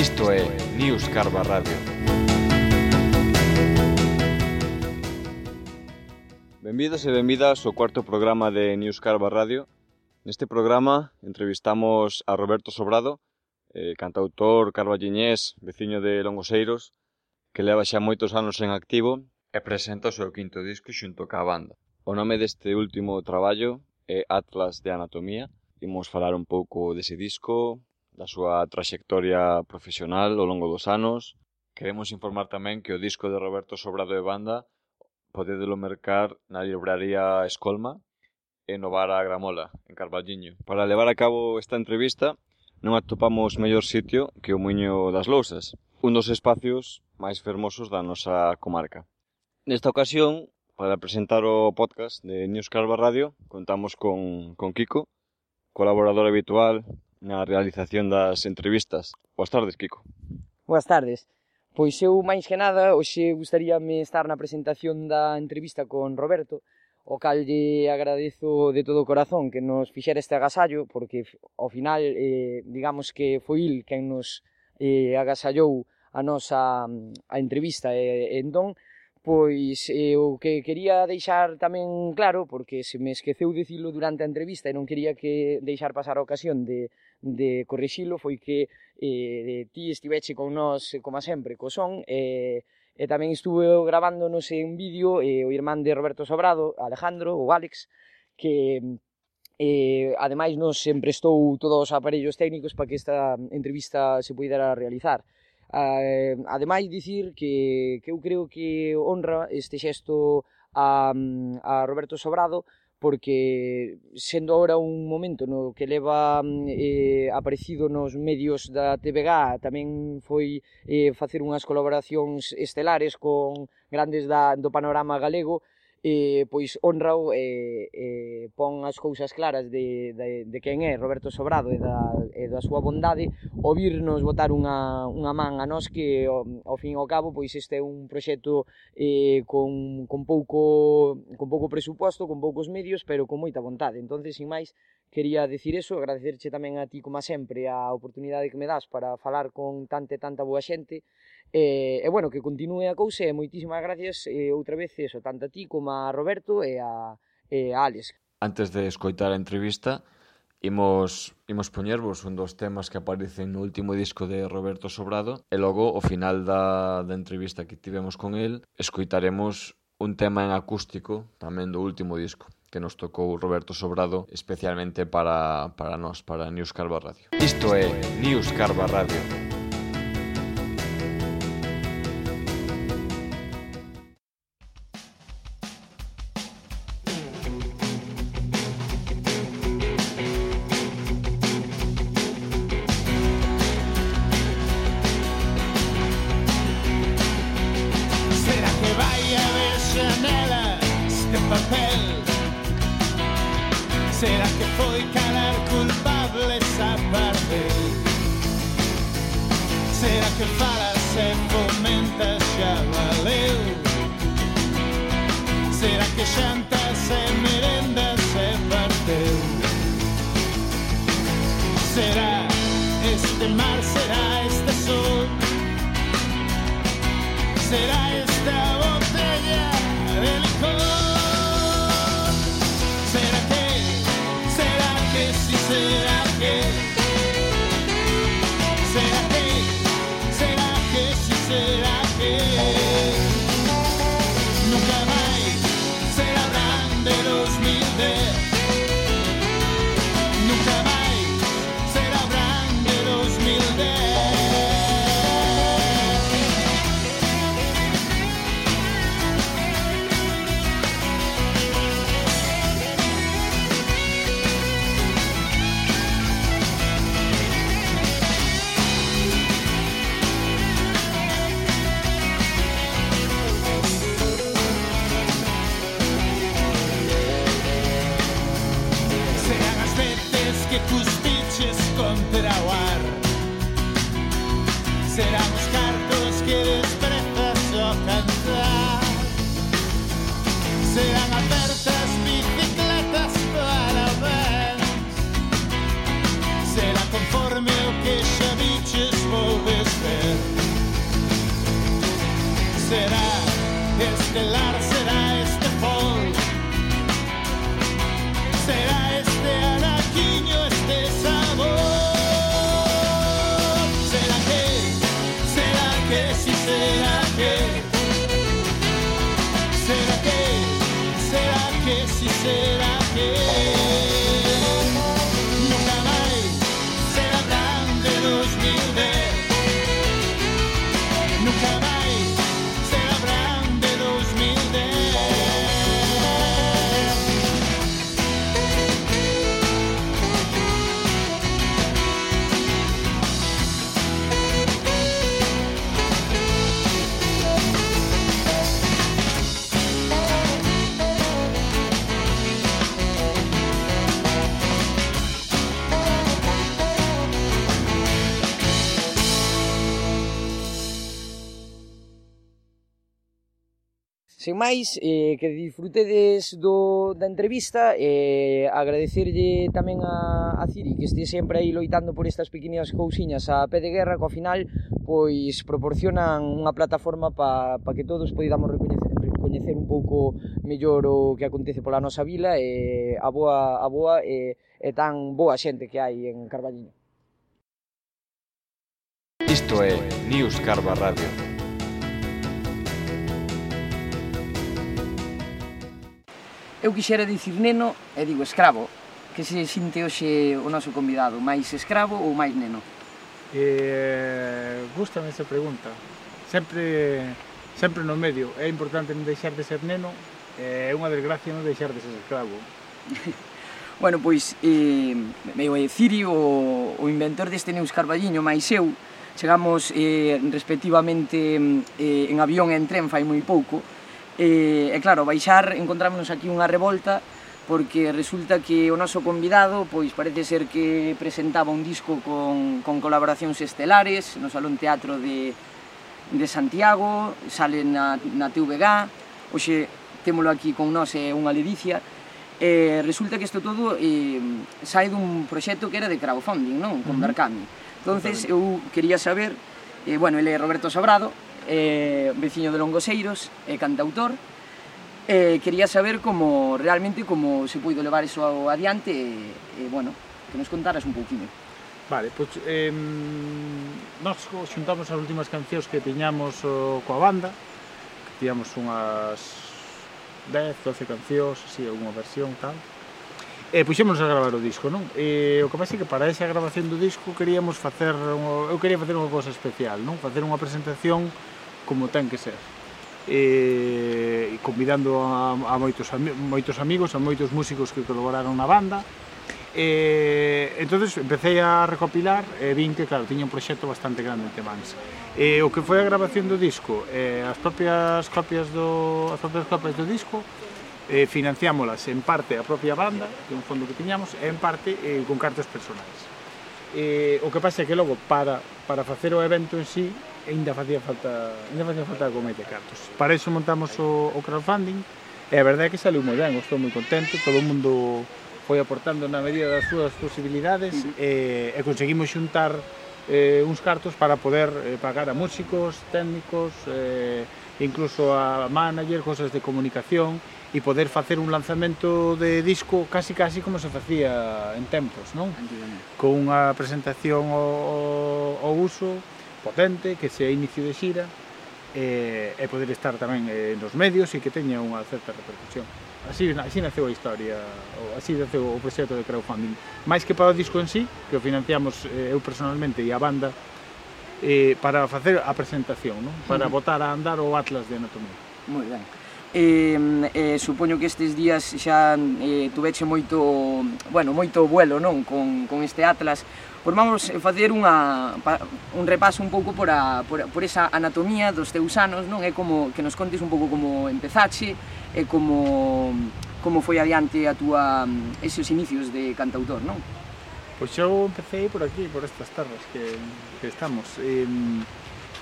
Isto é News Carva Radio. Benvidos e benvidas ao cuarto programa de News Carva Radio. Neste programa entrevistamos a Roberto Sobrado, eh, cantautor carballiñés, veciño de Longoseiros, que leva xa moitos anos en activo e presenta o seu quinto disco xunto ca banda. O nome deste último traballo é Atlas de Anatomía. Imos falar un pouco dese disco, da súa traxectoria profesional ao longo dos anos. Queremos informar tamén que o disco de Roberto Sobrado e Banda podedelo mercar na libraría Escolma e no bar a Gramola, en Carballiño. Para levar a cabo esta entrevista non atopamos mellor sitio que o Muiño das Lousas, un dos espacios máis fermosos da nosa comarca. Nesta ocasión, para presentar o podcast de News Carva Radio, contamos con, con Kiko, colaborador habitual na realización das entrevistas. Boas tardes, Kiko. Boas tardes. Pois eu, máis que nada, hoxe gustaríame estar na presentación da entrevista con Roberto, o cal lle agradezo de todo o corazón que nos fixera este agasallo, porque ao final, eh, digamos que foi il quen nos eh, agasallou a nosa a entrevista. E, eh, entón, Pois eh, o que quería deixar tamén claro, porque se me esqueceu dicilo durante a entrevista e non quería que deixar pasar a ocasión de, de corrixilo, foi que eh, ti estiveche con nós, como sempre, co son, e, eh, e tamén estuve gravándonos en vídeo eh, o irmán de Roberto Sobrado, Alejandro, ou Alex, que eh, ademais nos emprestou todos os aparellos técnicos para que esta entrevista se pudera realizar. Eh, ademais, dicir que, que eu creo que honra este xesto a, a Roberto Sobrado porque sendo ahora un momento no que leva eh, aparecido nos medios da TVG tamén foi eh, facer unhas colaboracións estelares con grandes da, do panorama galego e pois honrao e, eh, pon as cousas claras de, de, de quen é Roberto Sobrado e da, e da súa bondade o virnos botar unha, unha man a nós que ao, ao fin e ao cabo pois este é un proxecto eh, con, con, pouco, con pouco presuposto, con poucos medios pero con moita vontade, entonces sin máis quería decir eso, agradecerche tamén a ti como sempre a oportunidade que me das para falar con tante tanta boa xente E, e bueno, que continue a cousa e moitísimas gracias e, outra vez eso, tanto a ti como a Roberto e a, e a Alex. Antes de escoitar a entrevista, imos, imos poñervos un dos temas que aparecen no último disco de Roberto Sobrado e logo, ao final da, da entrevista que tivemos con el, escoitaremos un tema en acústico tamén do último disco que nos tocou Roberto Sobrado especialmente para, para nós, para News Carva Radio. Isto é News Carva Radio. Sen máis, eh, que disfrutedes do, da entrevista e eh, agradecerlle tamén a, a Ciri que este sempre aí loitando por estas pequeninas cousiñas a pé de guerra que ao final pois proporcionan unha plataforma para pa que todos poidamos recoñecer, recoñecer un pouco mellor o que acontece pola nosa vila e a boa, a boa e, e tan boa xente que hai en Carballiño. Isto é News Carva Radio. Eu quixera dicir neno e digo escravo, que se sinte hoxe o noso convidado, máis escravo ou máis neno? Eh, gustame esa pregunta. Sempre sempre no medio. É importante non deixar de ser neno, é eh, unha desgracia non deixar de ser escravo. bueno, pois, eh, me é Ciri, o, o inventor deste Neus Carballiño, máis eu, chegamos eh, respectivamente eh, en avión e en tren fai moi pouco, E, e claro, baixar encontrámonos aquí unha revolta porque resulta que o noso convidado pois parece ser que presentaba un disco con, con colaboracións estelares no Salón Teatro de, de Santiago, sale na, na TVG, hoxe témolo aquí con nós é unha ledicia, e resulta que isto todo eh, sai dun proxecto que era de crowdfunding, non? Con Berkami. Entonces eu quería saber, eh, bueno, ele é Roberto Sobrado, eh, veciño de Longoseiros, é eh, cantautor, eh, quería saber como realmente como se puido levar iso adiante e, eh, eh, bueno, que nos contaras un pouquinho. Vale, pois eh, nós xuntamos as últimas cancións que tiñamos oh, coa banda, que tiñamos unhas 10, 12 cancións, así, unha versión tal, e puxémonos a gravar o disco, non? E o que pasa é que para esa grabación do disco queríamos facer, un, eu quería facer unha cosa especial, non? Facer unha presentación como ten que ser. E convidando a, a moitos, a moitos amigos, a moitos músicos que colaboraron na banda. E entonces empecé a recopilar e vin que claro, tiña un proxecto bastante grande en Tebans e o que foi a grabación do disco e as propias copias do, as propias copias do disco eh, financiámolas en parte a propia banda, que é un fondo que tiñamos, e en parte eh, con cartas personais. Eh, o que pasa é que logo, para, para facer o evento en sí, ainda facía falta ainda facía falta como de cartos. Para iso montamos o, o crowdfunding e a verdade é que saiu moi ben, estou moi contento, todo o mundo foi aportando na medida das súas posibilidades uh -huh. e, e conseguimos xuntar eh, uns cartos para poder eh, pagar a músicos, técnicos, eh, incluso a manager, cosas de comunicación e poder facer un lanzamento de disco casi casi como se facía en tempos, non? Con unha presentación ao, ao uso potente, que sea inicio de xira e, e poder estar tamén eh, nos medios e que teña unha certa repercusión. Así, así naceu a historia, así naceu o proxecto de crowdfunding. Mais que para o disco en sí, que o financiamos eh, eu personalmente e a banda, eh, para facer a presentación, non? para botar a andar o Atlas de Anatomía. Moi ben. Eh, eh, supoño que estes días xa eh, tuveche moito, bueno, moito vuelo, non, con, con este Atlas. Pois vamos facer unha, un repaso un pouco por, a, por, por esa anatomía dos teus anos, non? É como que nos contes un pouco como empezaxe e como, como foi adiante a túa, esos inicios de cantautor, non? Pois eu empecé por aquí, por estas terras que, que estamos. E,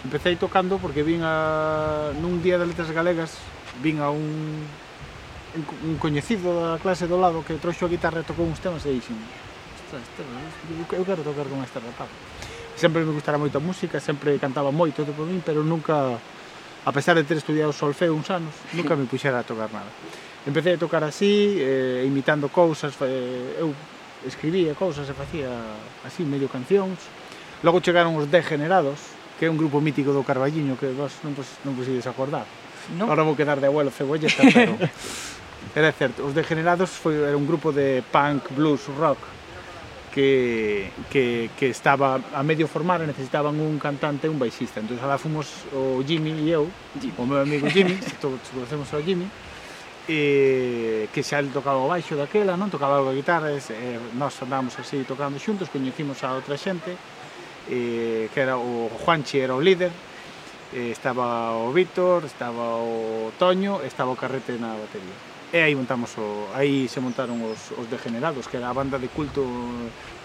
empecé tocando porque vin a, nun día de letras galegas vin a un, un coñecido da clase do lado que trouxo a guitarra e tocou uns temas e dixen eu quero tocar con esta rapaz sempre me gustara moito a música, sempre cantaba moito todo por min, pero nunca a pesar de ter estudiado solfeo uns anos, nunca me puxera a tocar nada. Empecé a tocar así, eh, imitando cousas, eh, eu escribía cousas e facía así medio cancións. Logo chegaron os Degenerados, que é un grupo mítico do Carballiño que vos non, pos, non posides acordar. No. Ahora vou quedar de abuelo cebolleta, pero... era certo, os Degenerados foi, era un grupo de punk, blues, rock, que, que, que estaba a medio formar e necesitaban un cantante e un baixista entón alá fomos o Jimmy e eu Jimmy. o meu amigo Jimmy todos conocemos ao Jimmy eh, que xa el tocaba o baixo daquela non tocaba a guitarra e, eh, nós andábamos así tocando xuntos coñecimos a outra xente eh, que era o Juanchi era o líder eh, estaba o Víctor, estaba o Toño, estaba o Carrete na batería e aí montamos o, aí se montaron os, os degenerados, que era a banda de culto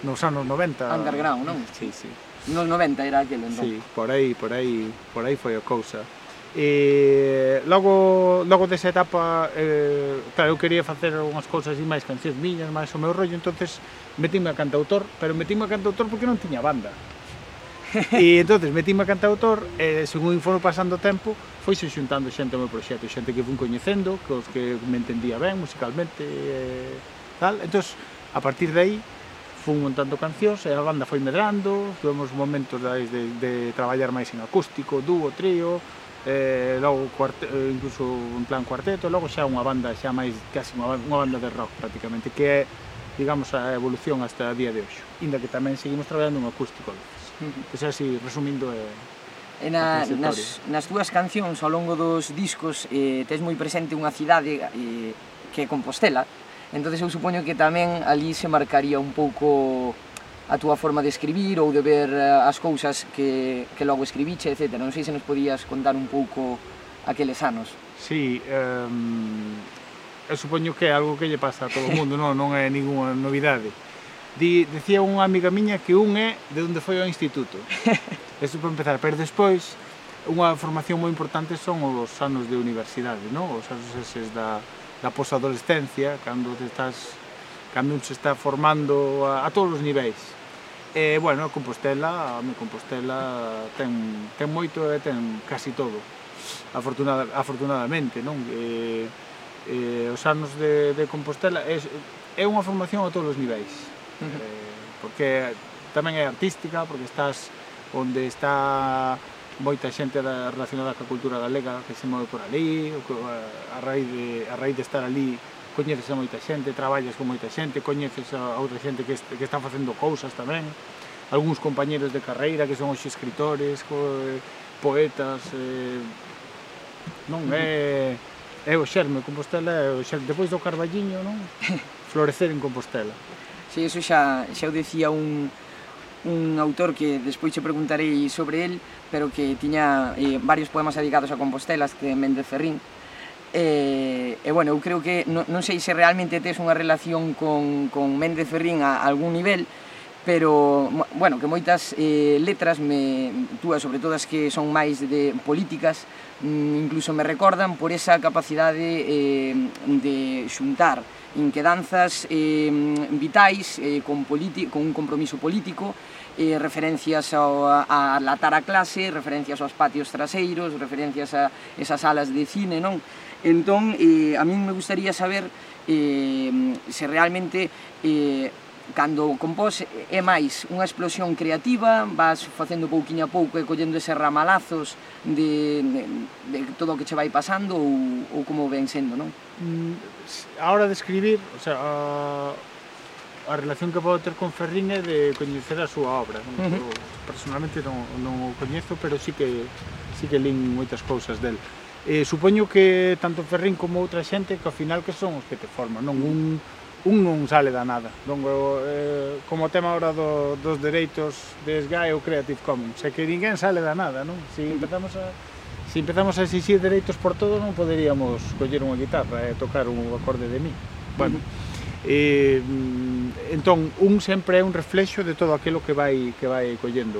nos anos 90. Underground, non? Sí, sí. Nos 90 era aquel, entón. Sí, por aí, por aí, por aí foi a cousa. E logo, logo desa etapa, eh, claro, eu quería facer unhas cousas e máis cancións miñas, máis o meu rollo, entonces metíme a cantautor, pero metíme a cantautor porque non tiña banda. e entonces metíme a cantautor e según foron pasando o tempo foise xuntando xente ao meu proxecto, xente que fun coñecendo, que os que me entendía ben musicalmente e tal. Entón, a partir de aí fun montando cancións e a banda foi medrando, tuvemos momentos de, de, de traballar máis en acústico, dúo, trío, eh, logo cuarte, eh, incluso en plan cuarteto, logo xa unha banda xa máis casi unha, unha banda de rock prácticamente, que é digamos a evolución hasta a día de hoxe, inda que tamén seguimos traballando en acústico. -huh. Esa así, resumindo, é... Eh, na, nas, nas túas cancións ao longo dos discos eh, tes moi presente unha cidade eh, que é Compostela entonces eu supoño que tamén ali se marcaría un pouco a túa forma de escribir ou de ver eh, as cousas que, que logo escribiche, etc. Non sei se nos podías contar un pouco aqueles anos. Sí, um, eu supoño que é algo que lle pasa a todo o mundo, non, non é ninguna novidade. Di, decía unha amiga miña que un é de onde foi ao instituto. Eso para empezar, pero despois unha formación moi importante son os anos de universidade, non? Os anos eses da, da posadolescencia, cando te estás cando un se está formando a, a todos os niveis. E, bueno, Compostela, a mi Compostela ten, ten moito e ten casi todo, afortunada, afortunadamente, non? E, e, os anos de, de Compostela é, é unha formación a todos os niveis eh, porque tamén é artística, porque estás onde está moita xente relacionada coa cultura galega que se move por ali, a raíz de, a raíz de estar ali coñeces a moita xente, traballas con moita xente, coñeces a outra xente que, est que está facendo cousas tamén, algúns compañeros de carreira que son hoxe escritores, poetas, eh, non é é o xerme Compostela, é o xerme depois do Carballiño, non? Florecer en Compostela. Sí, eso xa, xa o decía un, un autor que despois che preguntarei sobre el, pero que tiña eh, varios poemas dedicados a Compostelas, que é Méndez Ferrín. Eh, e, eh, eh, bueno, eu creo que non, non sei se realmente tes unha relación con, con Méndez Ferrín a, a algún nivel, pero, bueno, que moitas eh, letras, me, túas, sobre todo as que son máis de políticas, mm, incluso me recordan por esa capacidade eh, de xuntar inquedanzas eh, vitais eh, con, con un compromiso político eh, referencias ao, a, a latar a clase, referencias aos patios traseiros, referencias a esas salas de cine, non? Entón, eh, a min me gustaría saber eh, se realmente eh, cando compós é máis unha explosión creativa, vas facendo pouquiño a pouco e collendo ese ramalazos de, de, de todo o que che vai pasando ou, ou como ven sendo, non? Mm, a hora de escribir, o sea, a, a relación que podo ter con Ferrín é de coñecer a súa obra. Non? Uh -huh. Eu, personalmente non, non o coñezo, pero sí que, sí que lin moitas cousas del. Eh, supoño que tanto Ferrín como outra xente que ao final que son os que te forman, non? Un, uh -huh un non sale da nada. Don, eh, como tema ahora do, dos dereitos de SGAE ou Creative Commons, é que ninguén sale da nada, non? Se empezamos a, se empezamos a exixir dereitos por todo, non poderíamos coller unha guitarra e tocar un acorde de mí. Bueno, eh, entón, un sempre é un reflexo de todo aquilo que vai, que vai collendo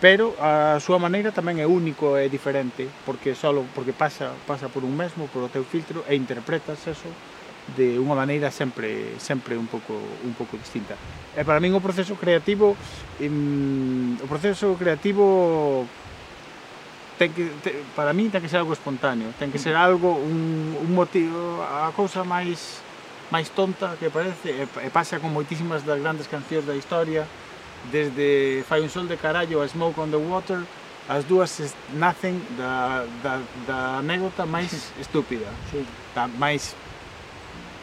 pero a súa maneira tamén é único e diferente porque só porque pasa pasa por un mesmo, por o teu filtro e interpretas eso de unha maneira sempre sempre un pouco un pouco distinta. E para min o proceso creativo em, o proceso creativo ten que te, para min ten que ser algo espontáneo, ten que ser algo un, un motivo, a cousa máis máis tonta que parece e, e pasa con moitísimas das grandes cancións da historia, desde Fai un sol de carallo a Smoke on the Water, as dúas nacen da, da, da anécdota máis estúpida, sí. da máis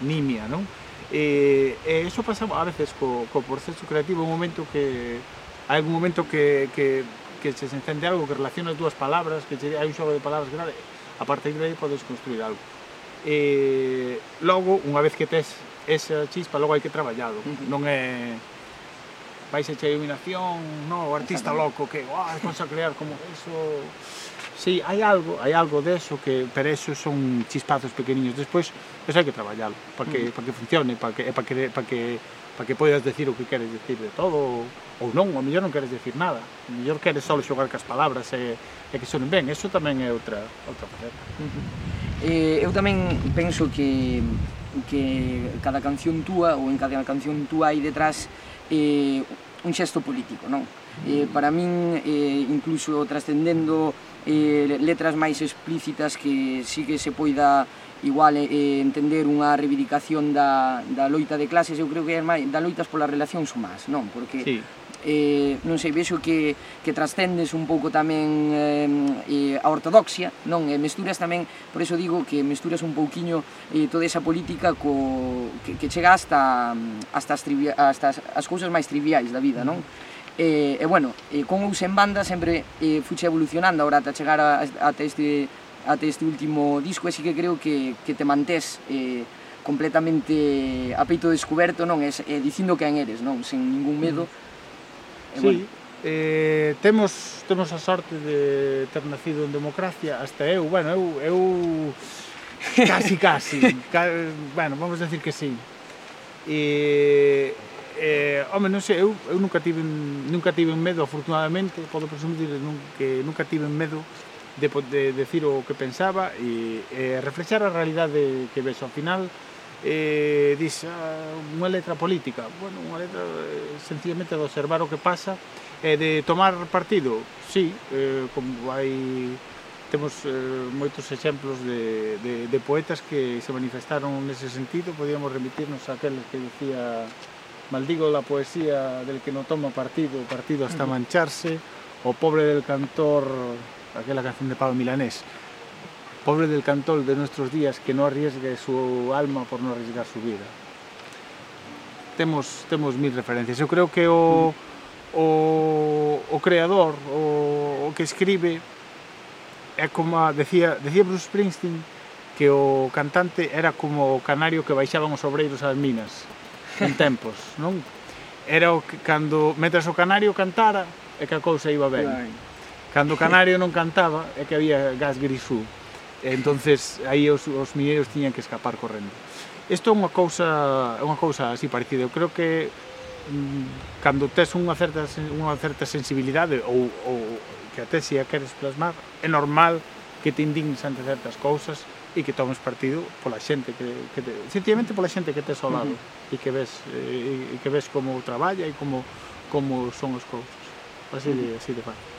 nimia, non? E, e eso pasa a veces co, co proceso creativo, un momento que hai un momento que, que, que se encende algo, que relaciona as dúas palabras, que che, hai un xogo de palabras grave, a partir de aí podes construir algo. E logo, unha vez que tes esa chispa, logo hai que traballalo, non é vais a echar iluminación, no, o artista loco que, guau, vamos a crear como eso. Sí, hai algo, hai algo de eso que, pero eso son chispazos pequeniños. Despois, Eso hai que traballalo para que, mm. para que funcione, para que, eh, para que, para que, para que poidas decir o que queres decir de todo ou non, ou mellor non queres decir nada. o mellor queres só xogar cas palabras e, e que sonen ben. Eso tamén é outra outra faceta. Eh, eu tamén penso que que cada canción túa ou en cada canción túa hai detrás eh, un xesto político, non? Eh, mm. para min, eh, incluso trascendendo eh, letras máis explícitas que sí que se poida igual eh, eh, entender unha reivindicación da, da loita de clases, eu creo que é máis da loitas polas relacións humás, non? Porque sí. eh, non sei, vexo que, que trascendes un pouco tamén eh, eh, a ortodoxia, non? E mesturas tamén, por eso digo que mesturas un pouquiño eh, toda esa política co, que, que chega hasta, hasta, as, trivia, hasta as, as cousas máis triviais da vida, non? E, eh, e eh, bueno, eh, con ou sen banda sempre eh, fuche evolucionando agora ata chegar a, ata este ate este último disco, así que creo que, que te mantés eh, completamente a peito descoberto, non? E, eh, dicindo quen eres, non? Sen ningún medo. Mm. Sí, bueno. eh, temos, temos a sorte de ter nacido en democracia, hasta eu, bueno, eu, eu casi, casi, ca, bueno, vamos a decir que sí. E, eh, home, non sei, eu, eu nunca tive nunca tive medo, afortunadamente, podo presumir que nunca tive medo de, de decir o que pensaba e, e reflexar a realidade que vexo. Ao final eh, dis ah, unha letra política bueno, unha letra eh, sencillamente de observar o que pasa e eh, de tomar partido. Sí, eh, como hai temos eh, moitos exemplos de, de, de poetas que se manifestaron nese sentido. Podíamos remitirnos a aqueles que decía maldigo la poesía del que no toma partido o partido hasta mancharse o pobre del cantor aquella canción de Pablo Milanés. Pobre del cantor de nuestros días que no arriesgue su alma por no arriesgar su vida. Temos, temos mil referencias. Eu creo que o, o, o creador, o, o que escribe, é como a, decía, decía Bruce Springsteen que o cantante era como o canario que baixaban os obreiros ás minas en tempos, non? Era o que cando metras o canario cantara é que a cousa iba ben. Cando o canario non cantaba, é que había gas grisú. E entonces aí os, os mineiros tiñan que escapar correndo. Isto é unha cousa, é unha cousa así parecida. Eu creo que mm, cando tes unha certa unha certa sensibilidade ou, ou que até se a queres plasmar, é normal que te indignes ante certas cousas e que tomes partido pola xente que, que te, sencillamente pola xente que tes ao lado uh -huh. e que ves e, e que ves como traballa e como como son as cousas. Así de, así de fácil.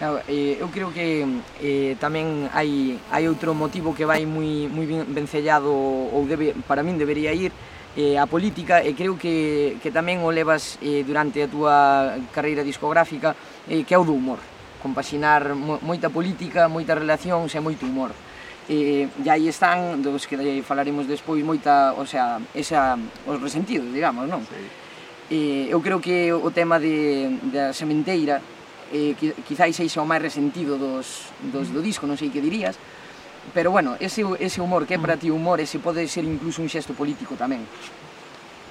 Eh, eu creo que eh, tamén hai, hai outro motivo que vai moi, moi ben vencellado ou debe, para min debería ir eh, a política e creo que, que tamén o levas eh, durante a túa carreira discográfica eh, que é o do humor compaxinar mo, moita política, moitas relacións e moito humor eh, e aí están dos que falaremos despois moita, o sea, esa, os resentidos, digamos, non? Sí. Eh, eu creo que o tema de, da sementeira eh, quizáis seixa o máis resentido dos, dos do disco, non sei que dirías, pero bueno, ese, ese humor, que é para ti humor, ese pode ser incluso un xesto político tamén.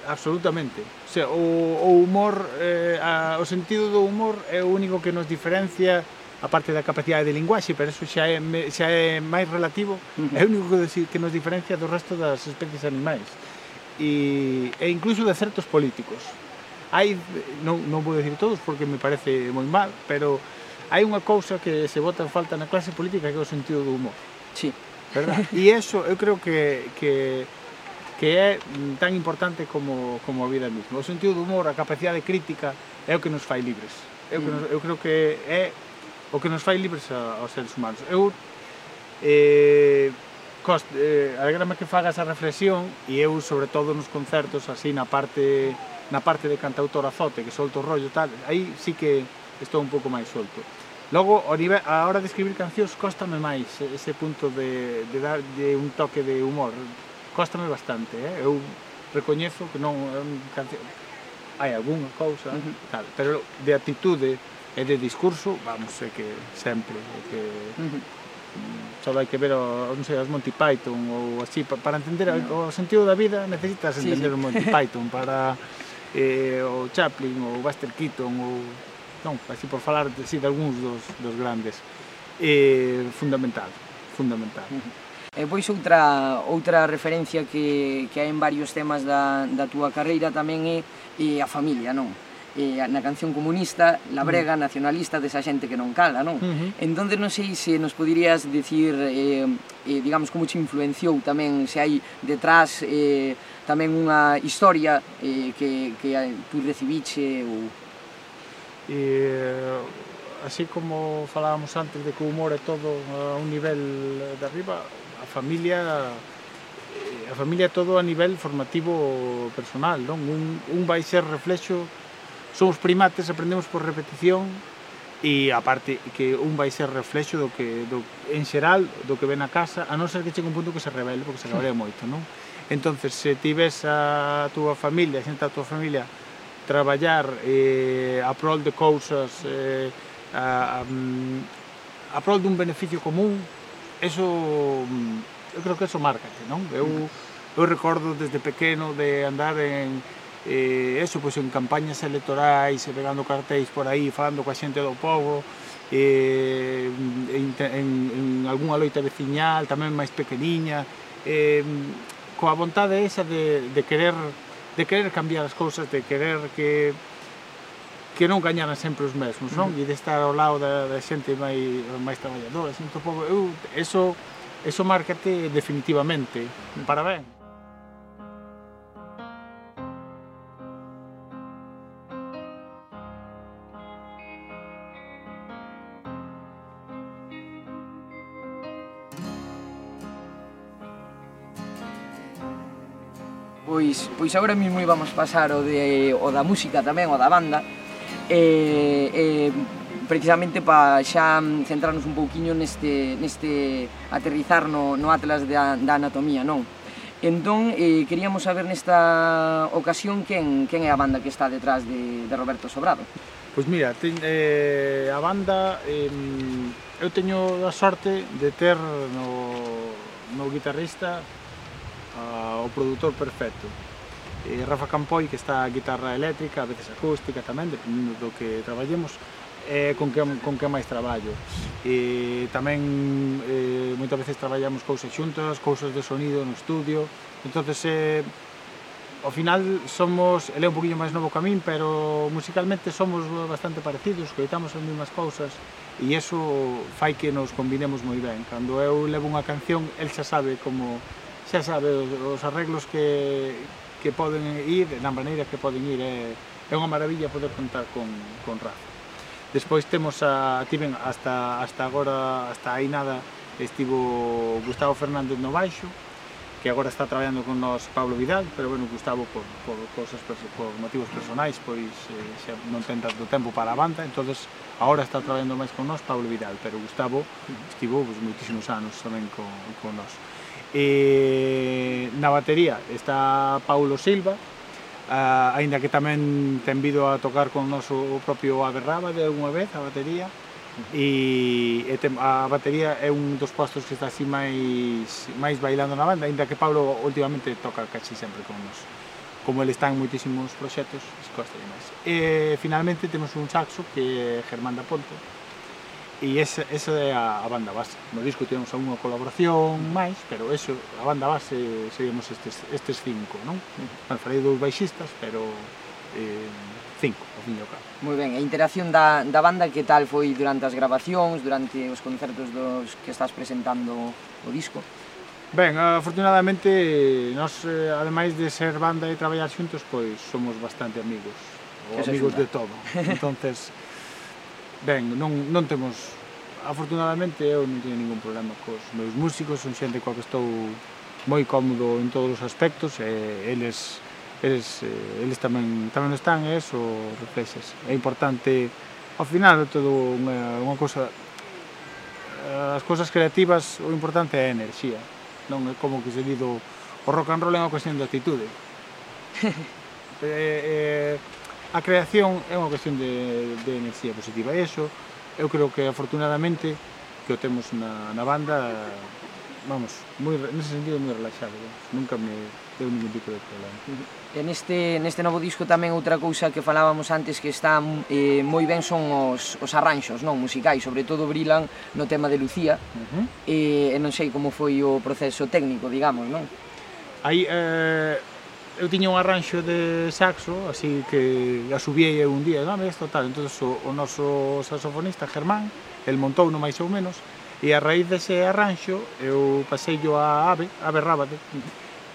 Absolutamente. O, sea, o, o humor, eh, a, o sentido do humor é o único que nos diferencia a parte da capacidade de linguaxe, pero eso xa é, xa é máis relativo, é o único que nos diferencia do resto das especies animais e, e incluso de certos políticos hai non, non vou dicir todos porque me parece moi mal, pero hai unha cousa que se bota en falta na clase política que é o sentido do humor. Sí. Verdad? E eso eu creo que, que que é tan importante como, como a vida mesma. O sentido do humor, a capacidade crítica é o que nos fai libres. Eu, que nos, mm. eu creo que é o que nos fai libres a, aos seres humanos. Eu eh, cost, eh, alegrame que fagas a reflexión e eu, sobre todo nos concertos, así na parte na parte de cantautor azote, que solto o rollo tal, aí sí que estou un pouco máis solto. Logo, a, nivel, a hora de escribir cancións, cóstame máis ese punto de, de dar de un toque de humor. Cóstame bastante, eh? Eu recoñezo que non é un canción... Hai algunha cousa, uh -huh. tal, pero de atitude e de discurso, vamos, é que sempre, é que... Uh -huh só hai que ver o, non sei, os Monty Python ou así, para entender no. o sentido da vida necesitas entender sí, sí. o Monty Python para eh, o Chaplin, o Buster Keaton, ou non, así por falar de, sí, de algúns dos, dos grandes. Eh, fundamental, fundamental. E pois outra, outra referencia que, que hai en varios temas da, da túa carreira tamén é, é a familia, non? eh, na canción comunista, la mm. brega nacionalista desa xente que non cala, non? Uh -huh. Entón, non sei se nos poderías dicir, eh, eh, digamos, como che influenciou tamén, se hai detrás eh, tamén unha historia eh, que, que tú recibiche ou... Eh, así como falábamos antes de que o humor é todo a un nivel de arriba, a familia eh, a familia todo a nivel formativo personal, non? Un, un vai ser reflexo somos primates, aprendemos por repetición e aparte que un vai ser reflexo do que do, en xeral do que ven a casa a non ser que chegue un punto que se revele porque se rebele moito non? entonces se ti ves a túa familia a xente da túa familia traballar eh, a prol de cousas eh, a, a, a prol dun beneficio común eso mm, eu creo que eso márcate non? eu, mm. eu recordo desde pequeno de andar en eh, eso, pois en campañas electorais, pegando cartéis por aí, falando coa xente do povo, eh, en, en, en algunha loita veciñal, tamén máis pequeniña, eh, coa vontade esa de, de querer de querer cambiar as cousas, de querer que que non gañaran sempre os mesmos, non? Uh -huh. E de estar ao lado da, da xente máis máis traballadora, xente do povo. Eu, eso eso márcate definitivamente. Parabéns. Pois, pois agora mesmo íbamos pasar o, de, o da música tamén, o da banda, e, e precisamente para xa centrarnos un pouquiño neste, neste aterrizar no, no atlas da, da anatomía, non? Entón, eh, queríamos saber nesta ocasión quen, quen é a banda que está detrás de, de Roberto Sobrado. Pois mira, ten, eh, a banda, eh, eu teño a sorte de ter no, no guitarrista uh, o produtor perfecto. E Rafa Campoi, que está a guitarra eléctrica, a veces acústica tamén, dependendo do que traballemos, é con que, con que máis traballo. E tamén eh, moitas veces traballamos cousas xuntas, cousas de sonido no estudio, entonces eh, ao final somos, ele é un poquinho máis novo que a min, pero musicalmente somos bastante parecidos, coitamos as mesmas cousas e iso fai que nos combinemos moi ben. Cando eu levo unha canción, el xa sabe como xa sabe os arreglos que, que poden ir, na maneira que poden ir, é, é unha maravilla poder contar con, con Rafa. Despois temos a, aquí hasta, hasta agora, hasta aí nada, estivo Gustavo Fernández no baixo, que agora está traballando con nós Pablo Vidal, pero bueno, Gustavo por, por, cosas, por motivos personais, pois eh, xa non ten tanto tempo para a banda, entonces agora está traballando máis con nós Pablo Vidal, pero Gustavo estivo pois, moitísimos anos tamén con, con nós. E na batería está Paulo Silva, a, aínda que tamén ten vido a tocar con noso propio Aberraba de unha vez a batería e, e tem, a batería é un dos postos que está así máis máis bailando na banda, aínda que Pablo últimamente toca casi sempre con nos. Como ele está en moitísimos proxectos, costa máis. E finalmente temos un saxo que é Germán da Ponte, e esa, esa é a, a banda base. No disco temos unha colaboración máis, pero eso, a banda base seguimos estes, estes cinco, non? Bueno, farei dous baixistas, pero eh, cinco, ao fin e ao cabo. Moi ben, a interacción da, da banda que tal foi durante as grabacións, durante os concertos dos que estás presentando o disco? Ben, afortunadamente, nós, eh, ademais de ser banda e traballar xuntos, pois somos bastante amigos, ou amigos de todo. Entonces, Ben, non, non temos afortunadamente eu non teño ningún problema cos meus músicos, son xente coa que estou moi cómodo en todos os aspectos e eles eles, eh, eles tamén tamén están e eso reflexes. É importante ao final é todo unha, unha cosa eh, as cousas creativas o importante é a enerxía non é como que se dido o rock and roll é unha cuestión de actitude eh, eh, a creación é unha cuestión de, de enerxía positiva. E iso, eu creo que afortunadamente que o temos na, na banda, vamos, moi, nese sentido moi relaxado. Vamos. Nunca me deu ningún tipo de problema. E neste, neste novo disco tamén outra cousa que falábamos antes que está eh, moi ben son os, os arranxos non musicais, sobre todo brilan no tema de Lucía uh eh, -huh. e, e non sei como foi o proceso técnico, digamos, non? Aí, eh, eu tiña un arranxo de saxo, así que asubiei subiei un día, dame isto tal. entonces o, o noso saxofonista Germán, el montou no máis ou menos, e a raíz dese arranxo eu pasei yo a Ave, Ave Rábade,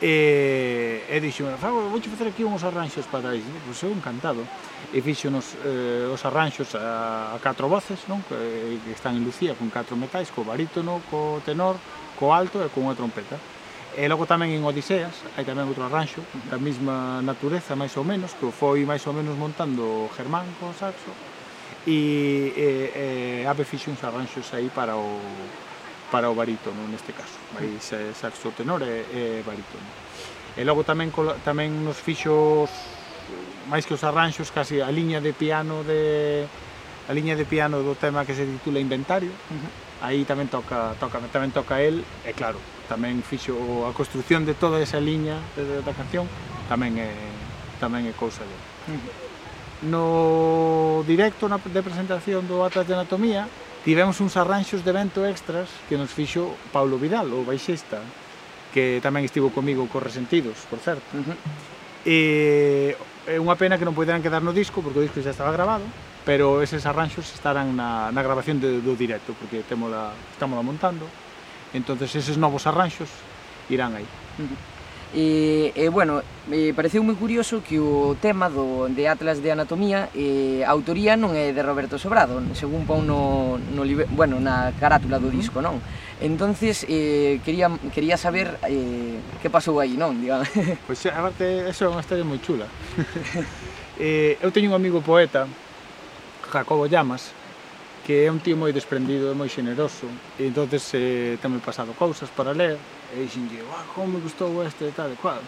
e, e dixo, Fago, vou facer aquí uns arranxos para isto, pois eu encantado. E fixonos eh, os arranxos a, a catro voces, non? Que, que están en Lucía con catro metais, co barítono, co tenor, co alto e con unha trompeta. E logo tamén en Odiseas, hai tamén outro arranxo da mesma natureza, máis ou menos, que foi máis ou menos montando Germán con saxo, e, e, e Abe fixe uns arranxos aí para o para o barítono neste caso, aí saxo tenor e, e barítono. E logo tamén tamén nos fixos máis que os arranxos, casi a liña de piano de a liña de piano do tema que se titula Inventario, uh -huh aí tamén toca, toca, tamén toca el, e claro, tamén fixo a construción de toda esa liña da canción, tamén é tamén é cousa de. No directo na, de presentación do Atlas de Anatomía, tivemos uns arranxos de vento extras que nos fixo Paulo Vidal, o baixista, que tamén estivo comigo co Resentidos, por certo. Uh -huh. E é unha pena que non poderan quedar no disco, porque o disco xa estaba grabado, pero eses arranxos estarán na, na grabación de, do directo, porque temos estamos montando, entonces eses novos arranxos irán aí. Uh -huh. E, e bueno, e pareceu moi curioso que o tema do, de Atlas de Anatomía eh, a autoría non é de Roberto Sobrado, según pon no, no bueno, na carátula do disco, non? Entonces, eh, quería, quería saber eh, que pasou aí, non? Digamos. Pois, pues, aparte, eso é unha historia moi chula. eh, eu teño un amigo poeta Jacobo Llamas, que é un tío moi desprendido e moi xeneroso. E entonces eh, tamén pasado cousas para ler, e dixenlle, ah, como me gustou este tal e cual."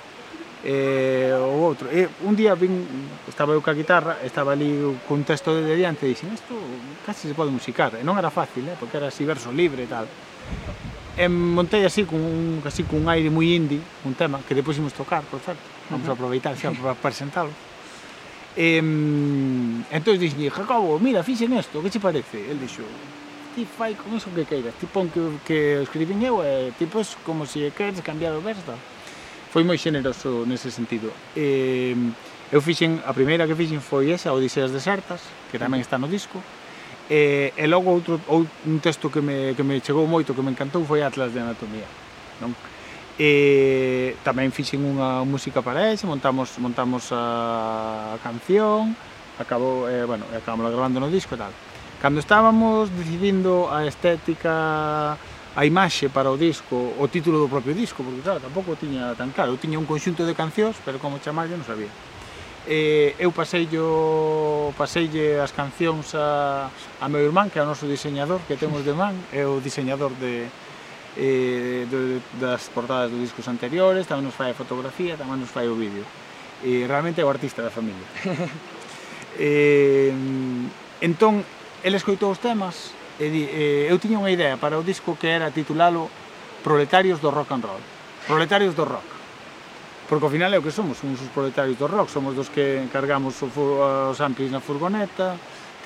E o outro, e un día vin, estaba eu ca guitarra, estaba ali cun texto de diante e dixen, "Isto casi se pode musicar." E non era fácil, eh, porque era así verso libre e tal. E montei así cun así cun aire moi indie, un tema que depois imos tocar, por certo. Vamos a aproveitar xa para presentalo. E, entón dixen, Jacobo, mira, fixen isto, que che parece? El dixo, ti fai con iso que queiras, ti pon que, que escribín eu, e ti pois como se si queres cambiar o verso. Foi moi xeneroso nese sentido. E, eu fixen, a primeira que fixen foi esa, Odiseas Desertas, que tamén está no disco, E, e logo outro, outro un texto que me, que me chegou moito, que me encantou, foi Atlas de Anatomía. Non? e tamén fixen unha música para ese, montamos montamos a canción, acabou, eh, bueno, acabamos grabando no disco e tal. Cando estábamos decidindo a estética, a imaxe para o disco, o título do propio disco, porque claro, tampouco tiña tan claro. Eu tiña un conxunto de cancións, pero como chamarlle non sabía. Eh, eu paseillo, paseille as cancións a, a meu irmán, que é o noso diseñador, que temos de man, é o diseñador de, eh, do, das portadas dos discos anteriores, tamén nos fai a fotografía, tamén nos fai o vídeo. E realmente é o artista da familia. eh, entón, ele escoitou os temas e di, eh, eu tiña unha idea para o disco que era titulalo Proletarios do Rock and Roll. Proletarios do Rock. Porque ao final é o que somos, somos os proletarios do rock, somos dos que encargamos os amplis na furgoneta,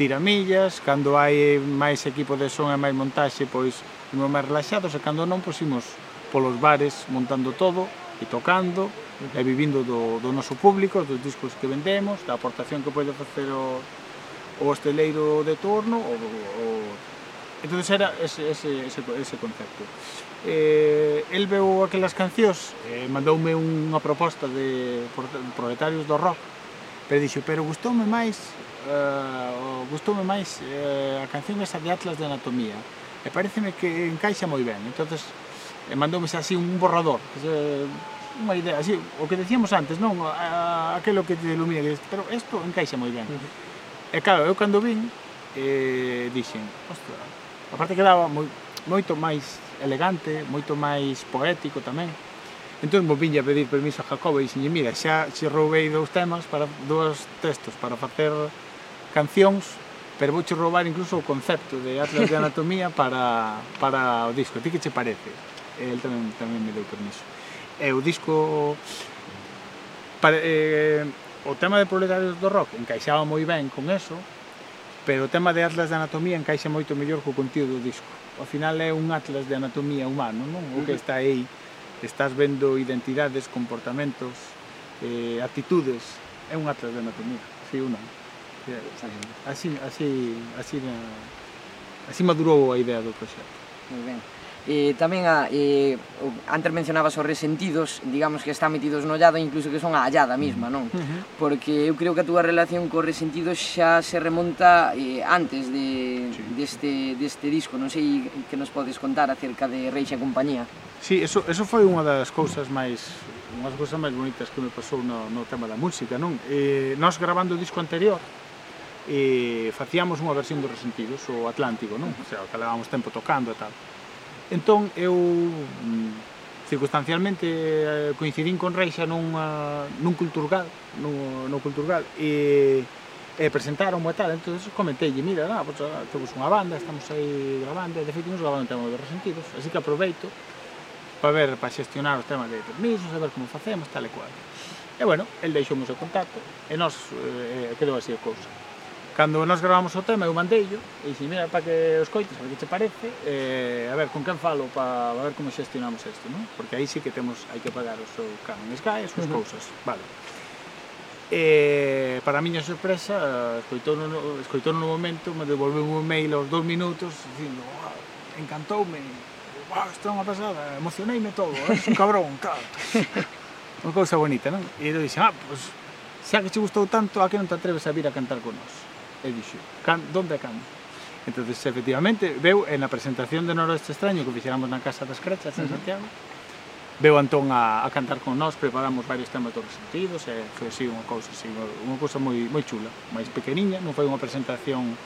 tiramillas, cando hai máis equipo de son e máis montaxe, pois imos máis relaxados, e cando non, pois imos polos bares montando todo e tocando, e vivindo do, do noso público, dos discos que vendemos, da aportación que pode facer o, o hosteleiro de turno, o, o, entón era ese, ese, ese, ese concepto. Eh, el veu aquelas cancións, eh, mandoume unha proposta de proletarios do rock, pero dixo, pero gustoume máis uh, gustoume máis uh, a canción esa de Atlas de Anatomía. E pareceme que encaixa moi ben. Entonces e mandoume así un borrador. Que se, unha idea así o que decíamos antes non? A, aquelo que te ilumina que, pero isto encaixa moi ben e claro eu cando vin eh, dixen ostra aparte quedaba moi, moito máis elegante moito máis poético tamén Entón mo viña a pedir permiso a Jacobo e dixen, mira, xa, xa roubei dous temas para dous textos para facer cancións, pero vouche roubar incluso o concepto de Atlas de Anatomía para, para o disco. Ti que che parece? El tamén, tamén me deu permiso. E o disco... Para, eh, o tema de proletarios do rock encaixaba moi ben con eso, pero o tema de Atlas de Anatomía encaixa moito mellor co contido do disco. Ao final é un atlas de anatomía humano, non? O que está aí, estás vendo identidades, comportamentos, eh, actitudes, é un atlas de anatomía, si sí, ou non? Así, así, así, así madurou a idea do proxecto. Muy ben. Eh, tamén a, ah, eh, antes mencionabas os resentidos, digamos que están metidos no llado, incluso que son a allada mesma, non? Uh -huh. Porque eu creo que a túa relación co resentidos xa se remonta eh, antes de, sí. deste, deste disco, non sei que nos podes contar acerca de Reixa e compañía. Sí, eso, eso foi unha das cousas máis unhas cousas máis bonitas que me pasou no, no tema da música, non? Eh, nós gravando o disco anterior, e facíamos unha versión dos Resentidos, o Atlántico, non? O sea, que levábamos tempo tocando e tal. Entón, eu mm, circunstancialmente eh, coincidín con Reixa nunha, nun Culturgal, no, no Culturgal, e, e presentaron e tal, entón comentei, mira, ah, pues, temos unha banda, estamos aí gravando, de feito, nos gravando temos tema dos Resentidos, así que aproveito para ver, para xestionar os temas de permisos, a ver como facemos, tal e cual. E bueno, el deixou o contacto e nos eh, eh, quedou así a cousa. Cando nós gravamos o tema, eu mandeillo e dixen, mira, para que os coites, a ver que te parece, eh, a ver, con quen falo para a ver como xestionamos isto, non? Porque aí sí que temos, hai que pagar o seu canon Sky, as súas cousas, vale. E, para a miña sorpresa, escoitou no, escoitou no momento, me devolveu un mail aos dous minutos, dicindo, wow, encantoume, wow, isto é unha pasada, emocioneime todo, eh, és un cabrón, tal. unha cousa bonita, non? E eu dixen, ah, pois, pues, xa que che gustou tanto, a que non te atreves a vir a cantar con nós? e dixo, can, donde cando? Entonces, efectivamente, veu en a presentación de Noroeste Extraño que fixéramos na Casa das Crachas en uh -huh. Santiago, veu Antón a, a cantar con nós, preparamos varios temas todos sentidos, e foi así unha cousa, así, unha cousa moi, moi chula, máis pequeniña, non foi unha presentación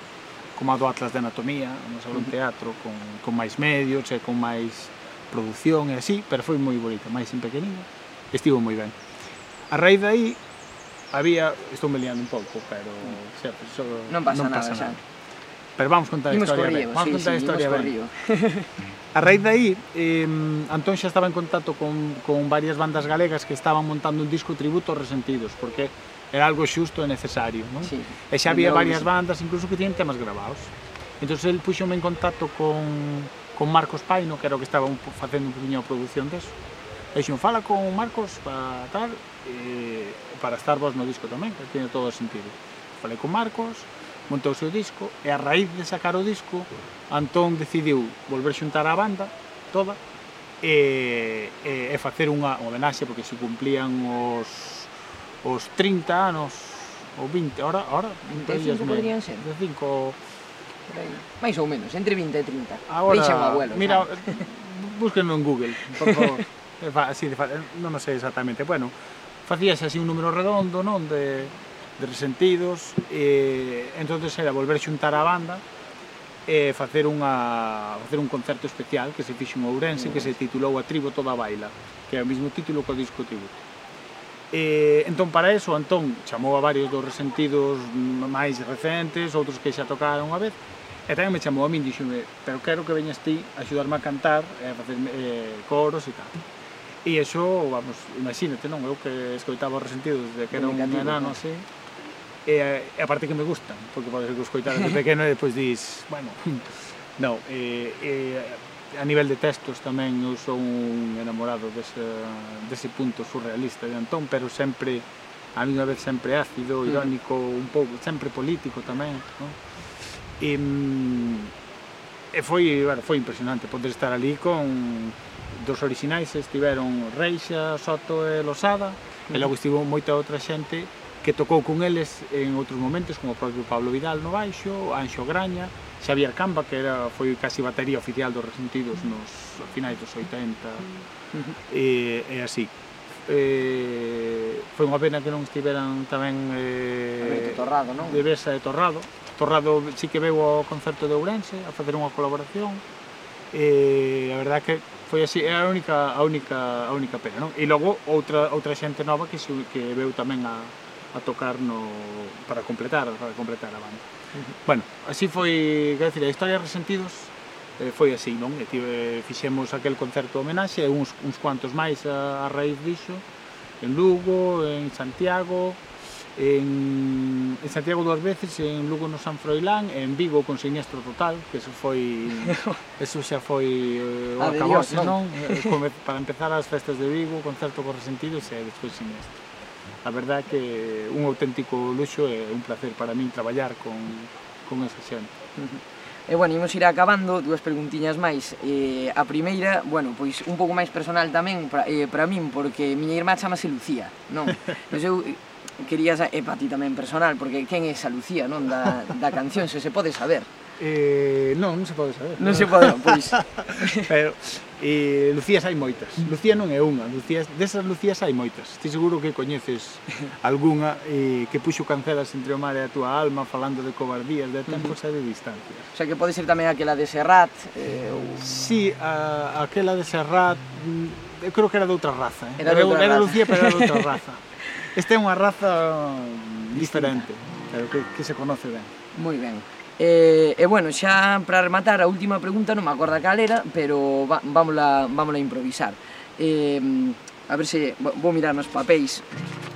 como a do Atlas de Anatomía, no sobre un teatro con, con máis medios e con máis produción e así, pero foi moi bonita, máis en pequeniña, estivo moi ben. A raíz de aí, había, estou me liando un pouco, pero xa, se, so, non pasa, non pasa nada, nada. Pero vamos contar a historia, río, vamos sí, contar sí, a historia ben. A raíz de aí, eh, Antón xa estaba en contacto con, con varias bandas galegas que estaban montando un disco tributo aos Resentidos, porque era algo xusto e necesario, non? Sí. E xa había varias bandas, incluso que tiñen temas grabados. Entón, el puxome en contacto con, con Marcos Paino, que era o que estaba un, facendo un poquinho a produción deso. E xa, fala con Marcos para tal, eh, para estar vos no disco tamén, que tiene todo o sentido. Falei con Marcos, montou o seu disco, e a raíz de sacar o disco, Antón decidiu volver xuntar a banda toda, e, e, e facer unha homenaxe porque se cumplían os os 30 anos ou 20, ahora, ahora 20 25 podrían ser. 25 máis ou menos, entre 20 e 30 ahora, Deixa o abuelo mira, ¿sabes? búsquenlo en Google por favor. Así de, non o sei exactamente. Bueno, facíase así un número redondo, non, de, de resentidos, e entonces era volver xuntar a banda e facer unha facer un concerto especial que se fixo en Ourense, que se titulou A tribo toda baila, que é o mesmo título que o disco tributo. E, entón para eso Antón chamou a varios dos resentidos máis recentes, outros que xa tocaron unha vez, E tamén me chamou a min, dixome, pero quero que veñas ti a axudarme a cantar, e a facer eh, coros e tal. E iso, vamos, imagínate, non? Eu que escoitaba os resentidos desde que era un enano, así, e, e a parte que me gustan, porque podes que escoitar desde pequeno e depois dis, bueno, non, e, e, a nivel de textos tamén eu sou un enamorado dese, dese punto surrealista de Antón, pero sempre, a mí unha vez sempre ácido, mm. irónico, un pouco, sempre político tamén, non? E, e foi, bueno, foi impresionante poder estar ali con dos orixinais estiveron Reixa, Soto e Losada e logo estivo moita outra xente que tocou con eles en outros momentos como o propio Pablo Vidal no baixo, Anxo Graña, Xavier Camba que era foi casi batería oficial dos Resentidos nos finais dos 80 e, e así. Eh, foi unha pena que non estiveran tamén eh, Torrado, non? de Besa e Torrado. Torrado sí que veu ao concerto de Ourense a facer unha colaboración e a verdad que foi así, é a única a única a única pena, non? E logo outra outra xente nova que que veu tamén a a tocar no para completar, para completar a banda. Uh -huh. Bueno, así foi, quer decir, a historia de Resentidos eh, foi así, non? E tive, fixemos aquel concerto de homenaxe e uns, uns cuantos máis a, a raíz diso en Lugo, en Santiago, en, en Santiago dúas veces, en Lugo no San Froilán, en Vigo con Siniestro Total, que eso foi eso xa foi eh, o ah, acabose, Dios, non? Eh, come, Para empezar as festas de Vigo, concerto con Resentidos e despois Siniestro. A verdad que un auténtico luxo e un placer para min traballar con, con esa xente. E bueno, imos ir acabando, dúas preguntiñas máis. Eh, a primeira, bueno, pois un pouco máis personal tamén para, eh, para min, porque miña irmá chamase Lucía, non? Pois eu querías é para ti tamén personal, porque quen é esa Lucía, non, da, da canción, se se pode saber. Eh, non, non se pode saber. Non, non. se pode, pois. Pero, eh, Lucías hai moitas. Lucía non é unha, Lucías, desas Lucías hai moitas. Ti seguro que coñeces algunha eh, que puxo cancelas entre o mar e a túa alma falando de cobardías, de tempos e de distancias. O sea, que pode ser tamén aquela de Serrat. Eh, ou... Sí, a, aquela de Serrat, mm, eu creo que era de outra raza. Eh? Era, de outra era, raza. Lucía, pero era de outra raza. Esta é unha raza diferente, pero que, que se conoce ben. Moi ben. E, e bueno, xa para rematar a última pregunta, non me acorda cal era, pero va, vámola, vámola a improvisar. Eh, a ver se vou mirar nos papéis,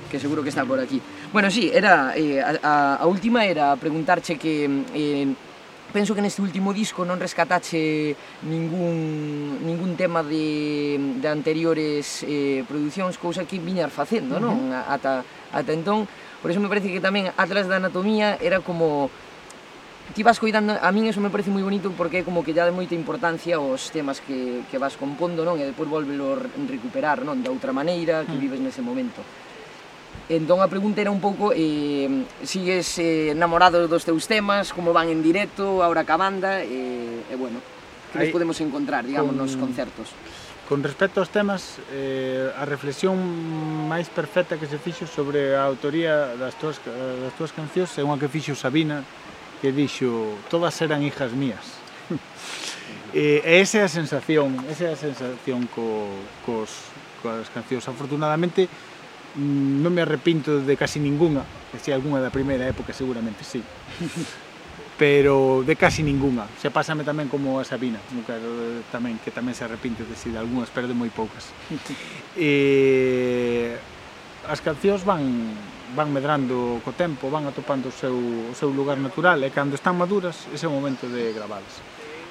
que seguro que está por aquí. Bueno, sí, era eh, a, a última era preguntarche que eh, penso que neste último disco non rescatache ningún, ningún tema de, de anteriores eh, producións, cousa que viñar facendo, uh -huh. non? Ata, ata entón, por eso me parece que tamén Atlas da Anatomía era como ti vas coidando, a min eso me parece moi bonito porque é como que lle dá moita importancia aos temas que, que vas compondo, non? E depois volvelo recuperar, non? De outra maneira que mm. vives nese momento. Entón a pregunta era un pouco eh, sigues eh, namorado dos teus temas, como van en directo, ahora ca banda, eh, e, eh, eh, bueno, que nos podemos encontrar, digamos, con, nos concertos? Con respecto aos temas, eh, a reflexión máis perfecta que se fixo sobre a autoría das túas, das túas cancións é unha que fixo Sabina, que dixo, todas eran hijas mías. e esa é a sensación, esa é a sensación co, cos, coas cancións. Afortunadamente, Mm, non me arrepinto de casi ningunha, que si algunha da primeira época seguramente sí. pero de casi ningunha. Se pásame tamén como a Sabina, nunca, tamén, que tamén se arrepinte de si de algunhas, pero de moi poucas. e, eh, as cancións van van medrando co tempo, van atopando o seu, o seu lugar natural e cando están maduras ese é o momento de gravalas.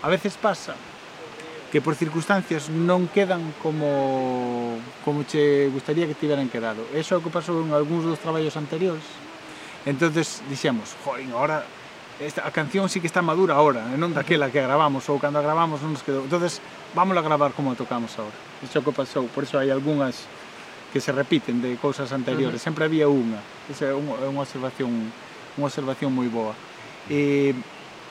A veces pasa que por circunstancias non quedan como, como che gustaría que tiveran quedado. Eso é o que pasou en algúns dos traballos anteriores. entonces dixemos, joder, ahora esta, a canción sí que está madura ahora, e non daquela que gravamos ou cando a gravamos non nos quedou. entonces vamos a gravar como a tocamos agora." Iso é o que pasou, por iso hai algunhas que se repiten de cousas anteriores, uh -huh. sempre había unha. Esa é unha, unha observación unha observación moi boa. Eh,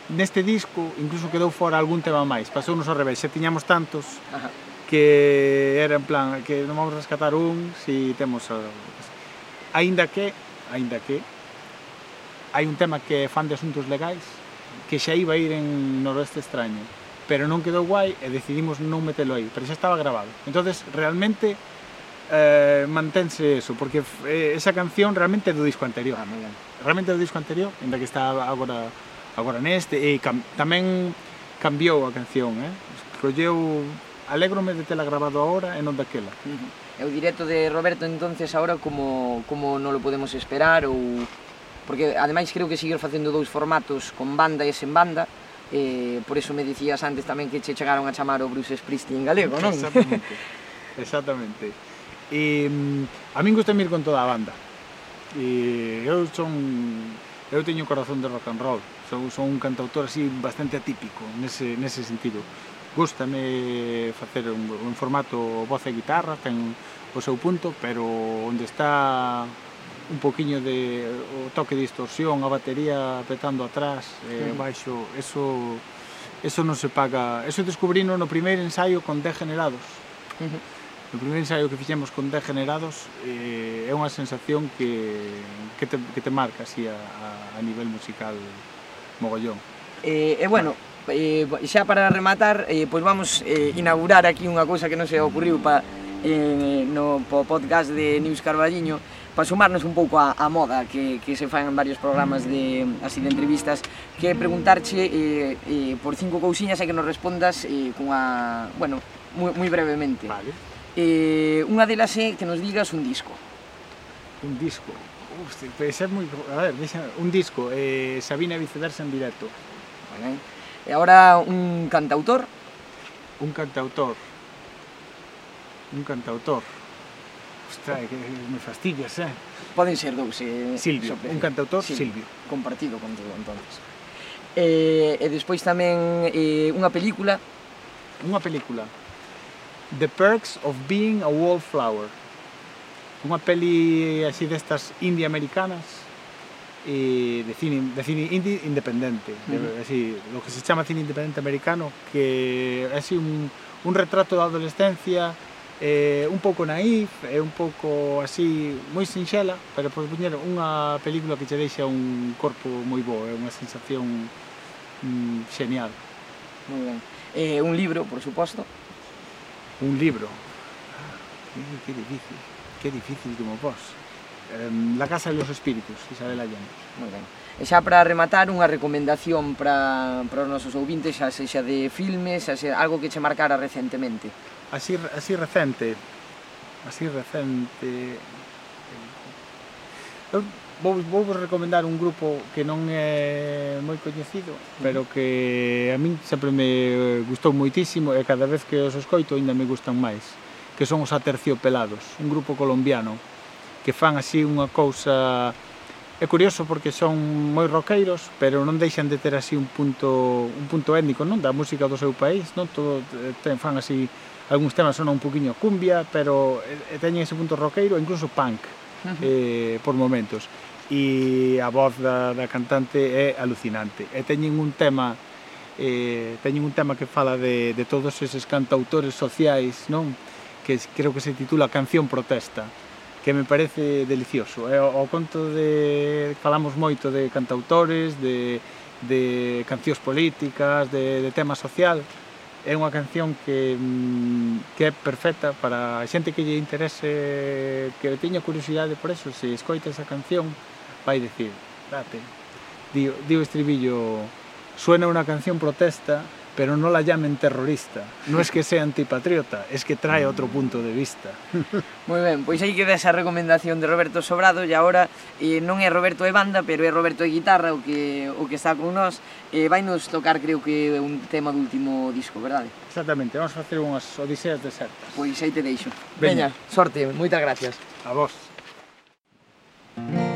neste disco incluso quedou fora algún tema máis, pasou nos ao revés, xa tiñamos tantos Ajá. que era en plan que non vamos rescatar un si temos a... Ainda que, ainda que hai un tema que é fan de asuntos legais que xa iba a ir en Noroeste Extraño pero non quedou guai e decidimos non metelo aí, pero xa estaba grabado. Entonces, realmente eh, mantense eso, porque eh, esa canción realmente é do disco anterior. Ah, realmente é do disco anterior, ainda que está agora Agora neste, e cam, tamén cambiou a canción, eh? Colleu Alégrome de tela grabado agora e non daquela. Uh. E o directo de Roberto entonces ahora como como non lo podemos esperar ou porque ademais creo que seguir facendo dous formatos con banda e sen banda, eh, por eso me dicías antes tamén que che chegaron a chamar o Bruce Springsteen galego, non? Exactamente. Exactamente. E mm, a min gusta ir con toda a banda. E eu son eu teño o corazón de rock and roll. Son, son un cantautor así bastante atípico nese, nese sentido. Gústame facer un, un formato voz e guitarra, ten o seu punto, pero onde está un poquinho de o toque de distorsión, a batería petando atrás, eh, mm. baixo, eso eso non se paga. Eso descubrino no primeiro ensaio con Degenerados. Uh -huh No primeiro ensaio que fixemos con 10 generados eh, é unha sensación que, que, te, que te marca así a, a, a nivel musical mogollón. Eh, e eh, bueno, eh, xa para rematar, eh, pois vamos eh, inaugurar aquí unha cousa que non se ocurriu pa, eh, no po podcast de News Carballiño, para sumarnos un pouco á, á moda que, que se fan en varios programas de así de entrevistas, que é preguntarche eh, eh, por cinco cousiñas e que nos respondas eh, cunha, bueno, moi, moi brevemente. Vale. Eh, unha delas é que nos digas un disco. Un disco? Uf, pode ser moi... A ver, deixa... un disco. Eh, Sabina Viceversa en directo. Vale. E agora un cantautor? Un cantautor. Un cantautor. Ostras, que me fastidias, eh? Poden ser dous, eh? Silvio, sobre... un cantautor, Silvio. Silvio. Compartido todo entonces. Eh, e despois tamén eh, unha película. Unha película. The Perks of Being a Wallflower. Unha peli así destas indie americanas e de cine, de cine indie independente, uh -huh. así, lo que se chama cine independente americano, que é así un, un retrato da adolescencia eh, un pouco naif, é eh, un pouco así moi sinxela, pero por poñer unha película que che deixa un corpo moi bo, é eh, unha sensación mm, genial. Moi ben. Eh, un libro, por suposto, un libro. Ah, qué difícil, qué difícil como vos. Eh, la Casa de los Espíritus, Isabel Allende. Moi ben. E xa para rematar, unha recomendación para, para os nosos ouvintes, xa sexa de filmes, xa sexa algo que che marcara recentemente. Así, así recente, así recente... Eu vou, vou vos recomendar un grupo que non é moi coñecido, pero que a min sempre me gustou moitísimo e cada vez que os escoito aínda me gustan máis, que son os Aterciopelados, un grupo colombiano que fan así unha cousa É curioso porque son moi roqueiros, pero non deixan de ter así un punto un punto étnico, non, da música do seu país, non? Todo eh, ten fan así algúns temas sonan un poquinho cumbia, pero eh, teñen ese punto roqueiro, incluso punk. -huh. eh, por momentos. E a voz da, da cantante é alucinante. E teñen un tema eh, teñen un tema que fala de, de todos eses cantautores sociais non? Que creo que se titula Canción Protesta que me parece delicioso. É o, o conto de falamos moito de cantautores de, de cancións políticas de, de tema social é unha canción que, mm, que é perfecta para a xente que lle interese, que teña curiosidade por eso, se escoita esa canción, vai decir, date, di, di o estribillo, suena unha canción protesta, pero no la llamen terrorista. No es que sea antipatriota, es que trae outro mm. punto de vista. Moi ben, pois aí queda esa recomendación de Roberto Sobrado e agora eh, non é Roberto de banda, pero é Roberto de guitarra o que, o que está con nós e eh, vai nos tocar creo que un tema do último disco, verdade? Exactamente, vamos facer unhas odiseas desertas. Pois aí te deixo. Veña, Veña sorte, moitas gracias. A vos. Mm.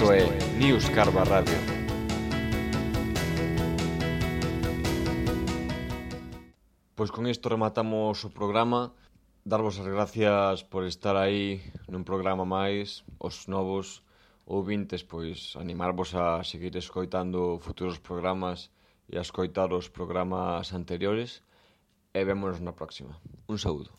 Isto é News Carva Radio. Pois con isto rematamos o programa. Darvos as gracias por estar aí nun programa máis, os novos ouvintes, pois animarvos a seguir escoitando futuros programas e a escoitar os programas anteriores e vémonos na próxima. Un saúdo.